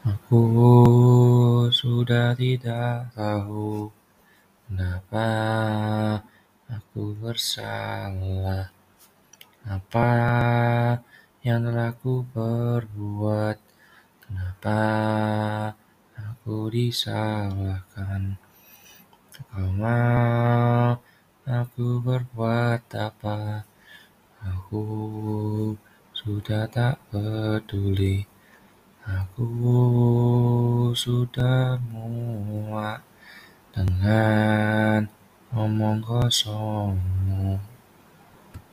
Aku sudah tidak tahu mengapa aku bersalah, apa yang telah kuperbuat, kenapa aku disalahkan. Kau aku berbuat apa, aku sudah tak peduli. Aku sudah muak dengan omong kosongmu.